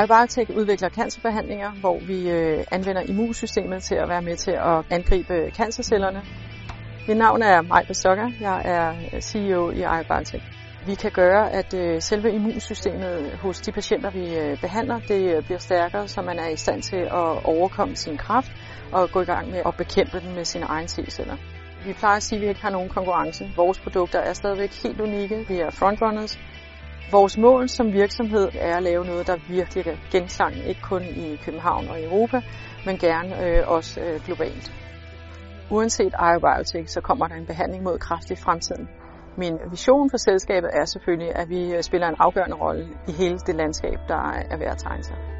iBiotech udvikler cancerbehandlinger, hvor vi øh, anvender immunsystemet til at være med til at angribe cancercellerne. Mit navn er Maja Stokker. Jeg er øh, CEO i iBiotech. Vi kan gøre, at øh, selve immunsystemet hos de patienter, vi øh, behandler, det øh, bliver stærkere, så man er i stand til at overkomme sin kraft og gå i gang med at bekæmpe den med sine egne T-celler. Vi plejer at sige, at vi ikke har nogen konkurrence. Vores produkter er stadigvæk helt unikke. Vi er frontrunners. Vores mål som virksomhed er at lave noget, der virkelig er genklang, ikke kun i København og Europa, men gerne øh, også øh, globalt. Uanset iBiotech, så kommer der en behandling mod kræft i fremtiden. Min vision for selskabet er selvfølgelig, at vi øh, spiller en afgørende rolle i hele det landskab, der er ved at tegne sig.